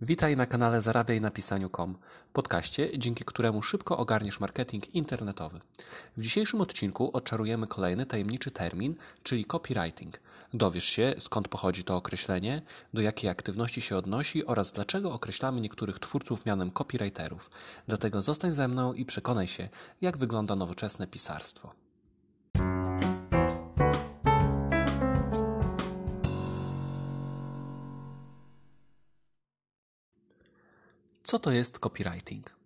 Witaj na kanale Zarabiaj na pisaniu.com, podcaście, dzięki któremu szybko ogarniesz marketing internetowy. W dzisiejszym odcinku odczarujemy kolejny tajemniczy termin, czyli copywriting. Dowiesz się, skąd pochodzi to określenie, do jakiej aktywności się odnosi oraz dlaczego określamy niektórych twórców mianem copywriterów. Dlatego zostań ze mną i przekonaj się, jak wygląda nowoczesne pisarstwo. Co to jest copywriting?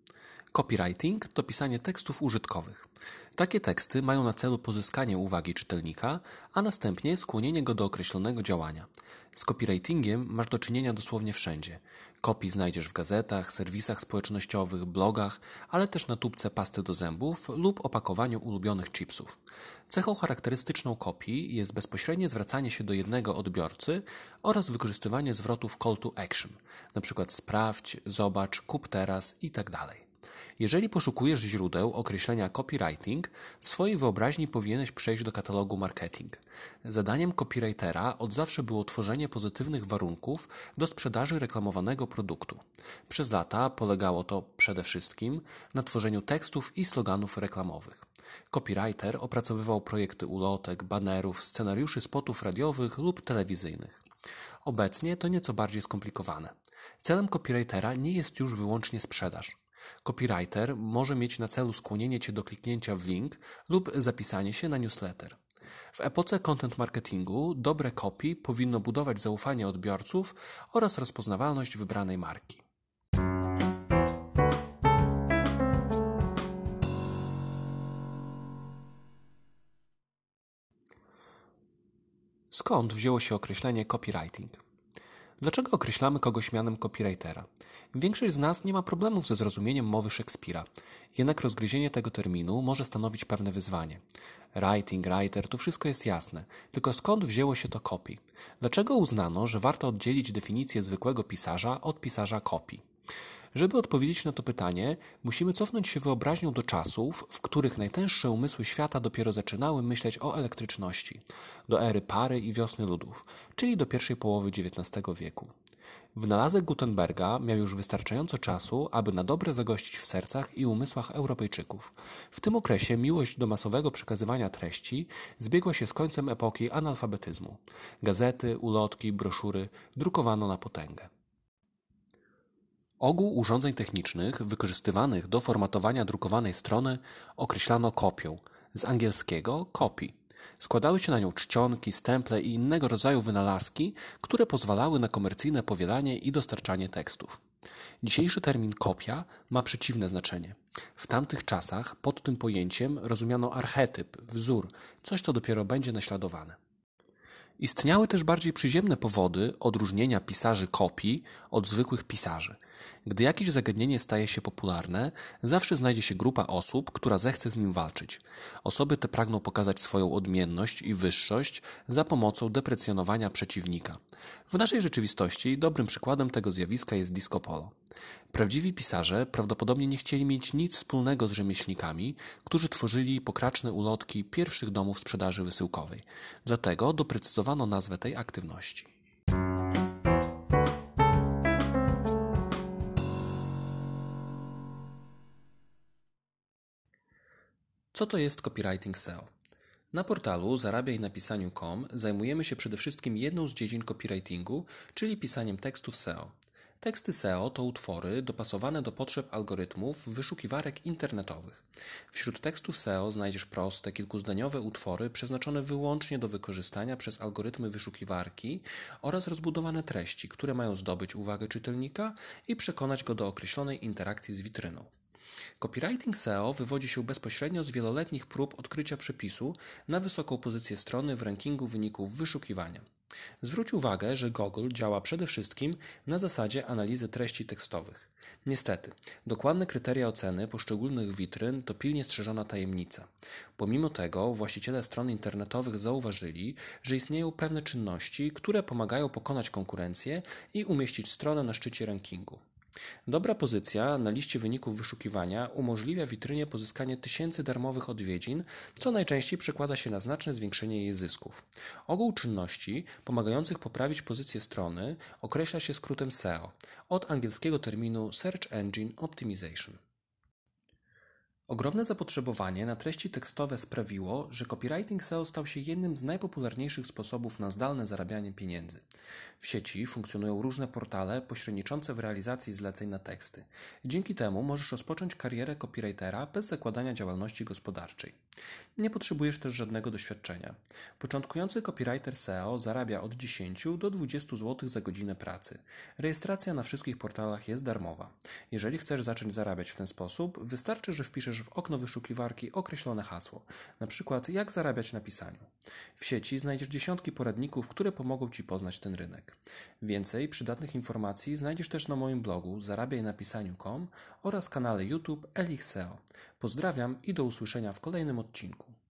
Copywriting to pisanie tekstów użytkowych. Takie teksty mają na celu pozyskanie uwagi czytelnika, a następnie skłonienie go do określonego działania. Z copywritingiem masz do czynienia dosłownie wszędzie. Kopii znajdziesz w gazetach, serwisach społecznościowych, blogach, ale też na tubce pasty do zębów lub opakowaniu ulubionych chipsów. Cechą charakterystyczną kopii jest bezpośrednie zwracanie się do jednego odbiorcy oraz wykorzystywanie zwrotów call to action, np. sprawdź, zobacz, kup teraz itd. Jeżeli poszukujesz źródeł określenia copywriting, w swojej wyobraźni powinieneś przejść do katalogu marketing. Zadaniem copywritera od zawsze było tworzenie pozytywnych warunków do sprzedaży reklamowanego produktu. Przez lata polegało to przede wszystkim na tworzeniu tekstów i sloganów reklamowych. Copywriter opracowywał projekty ulotek, banerów, scenariuszy spotów radiowych lub telewizyjnych. Obecnie to nieco bardziej skomplikowane. Celem copywritera nie jest już wyłącznie sprzedaż. Copywriter może mieć na celu skłonienie Cię do kliknięcia w link lub zapisanie się na newsletter. W epoce content marketingu dobre copy powinno budować zaufanie odbiorców oraz rozpoznawalność wybranej marki. Skąd wzięło się określenie copywriting? Dlaczego określamy kogoś mianem copywritera? Większość z nas nie ma problemów ze zrozumieniem mowy Szekspira, jednak rozgryzienie tego terminu może stanowić pewne wyzwanie. Writing, writer, to wszystko jest jasne, tylko skąd wzięło się to copy? Dlaczego uznano, że warto oddzielić definicję zwykłego pisarza od pisarza copy? Żeby odpowiedzieć na to pytanie, musimy cofnąć się wyobraźnią do czasów, w których najtęższe umysły świata dopiero zaczynały myśleć o elektryczności, do ery pary i wiosny ludów, czyli do pierwszej połowy XIX wieku. Wynalazek Gutenberga miał już wystarczająco czasu, aby na dobre zagościć w sercach i umysłach Europejczyków. W tym okresie miłość do masowego przekazywania treści zbiegła się z końcem epoki analfabetyzmu. Gazety, ulotki, broszury drukowano na potęgę. Ogół urządzeń technicznych wykorzystywanych do formatowania drukowanej strony określano kopią, z angielskiego copy. Składały się na nią czcionki, stemple i innego rodzaju wynalazki, które pozwalały na komercyjne powielanie i dostarczanie tekstów. Dzisiejszy termin kopia ma przeciwne znaczenie. W tamtych czasach pod tym pojęciem rozumiano archetyp, wzór, coś co dopiero będzie naśladowane. Istniały też bardziej przyziemne powody odróżnienia pisarzy kopii od zwykłych pisarzy – gdy jakieś zagadnienie staje się popularne, zawsze znajdzie się grupa osób, która zechce z nim walczyć. Osoby te pragną pokazać swoją odmienność i wyższość za pomocą deprecjonowania przeciwnika. W naszej rzeczywistości dobrym przykładem tego zjawiska jest disco polo. Prawdziwi pisarze prawdopodobnie nie chcieli mieć nic wspólnego z rzemieślnikami, którzy tworzyli pokraczne ulotki pierwszych domów sprzedaży wysyłkowej. Dlatego doprecyzowano nazwę tej aktywności. Co to jest copywriting SEO? Na portalu zarabiaj na pisaniu.com zajmujemy się przede wszystkim jedną z dziedzin copywritingu, czyli pisaniem tekstów SEO. Teksty SEO to utwory dopasowane do potrzeb algorytmów wyszukiwarek internetowych. Wśród tekstów SEO znajdziesz proste, kilkuzdaniowe utwory przeznaczone wyłącznie do wykorzystania przez algorytmy wyszukiwarki oraz rozbudowane treści, które mają zdobyć uwagę czytelnika i przekonać go do określonej interakcji z witryną. Copywriting SEO wywodzi się bezpośrednio z wieloletnich prób odkrycia przepisu na wysoką pozycję strony w rankingu wyników wyszukiwania. Zwróć uwagę, że Google działa przede wszystkim na zasadzie analizy treści tekstowych. Niestety, dokładne kryteria oceny poszczególnych witryn to pilnie strzeżona tajemnica. Pomimo tego, właściciele stron internetowych zauważyli, że istnieją pewne czynności, które pomagają pokonać konkurencję i umieścić stronę na szczycie rankingu. Dobra pozycja na liście wyników wyszukiwania umożliwia witrynie pozyskanie tysięcy darmowych odwiedzin, co najczęściej przekłada się na znaczne zwiększenie jej zysków. Ogół czynności pomagających poprawić pozycję strony określa się skrótem SEO, od angielskiego terminu Search Engine Optimization. Ogromne zapotrzebowanie na treści tekstowe sprawiło, że copywriting SEO stał się jednym z najpopularniejszych sposobów na zdalne zarabianie pieniędzy. W sieci funkcjonują różne portale pośredniczące w realizacji zleceń na teksty. Dzięki temu możesz rozpocząć karierę copywritera bez zakładania działalności gospodarczej. Nie potrzebujesz też żadnego doświadczenia. Początkujący copywriter SEO zarabia od 10 do 20 zł za godzinę pracy. Rejestracja na wszystkich portalach jest darmowa. Jeżeli chcesz zacząć zarabiać w ten sposób, wystarczy, że wpiszesz w okno wyszukiwarki określone hasło, np. jak zarabiać na pisaniu. W sieci znajdziesz dziesiątki poradników, które pomogą Ci poznać ten rynek. Więcej przydatnych informacji znajdziesz też na moim blogu zarabiajnapisaniu.com oraz kanale YouTube Elix SEO. Pozdrawiam i do usłyszenia w kolejnym odcinku.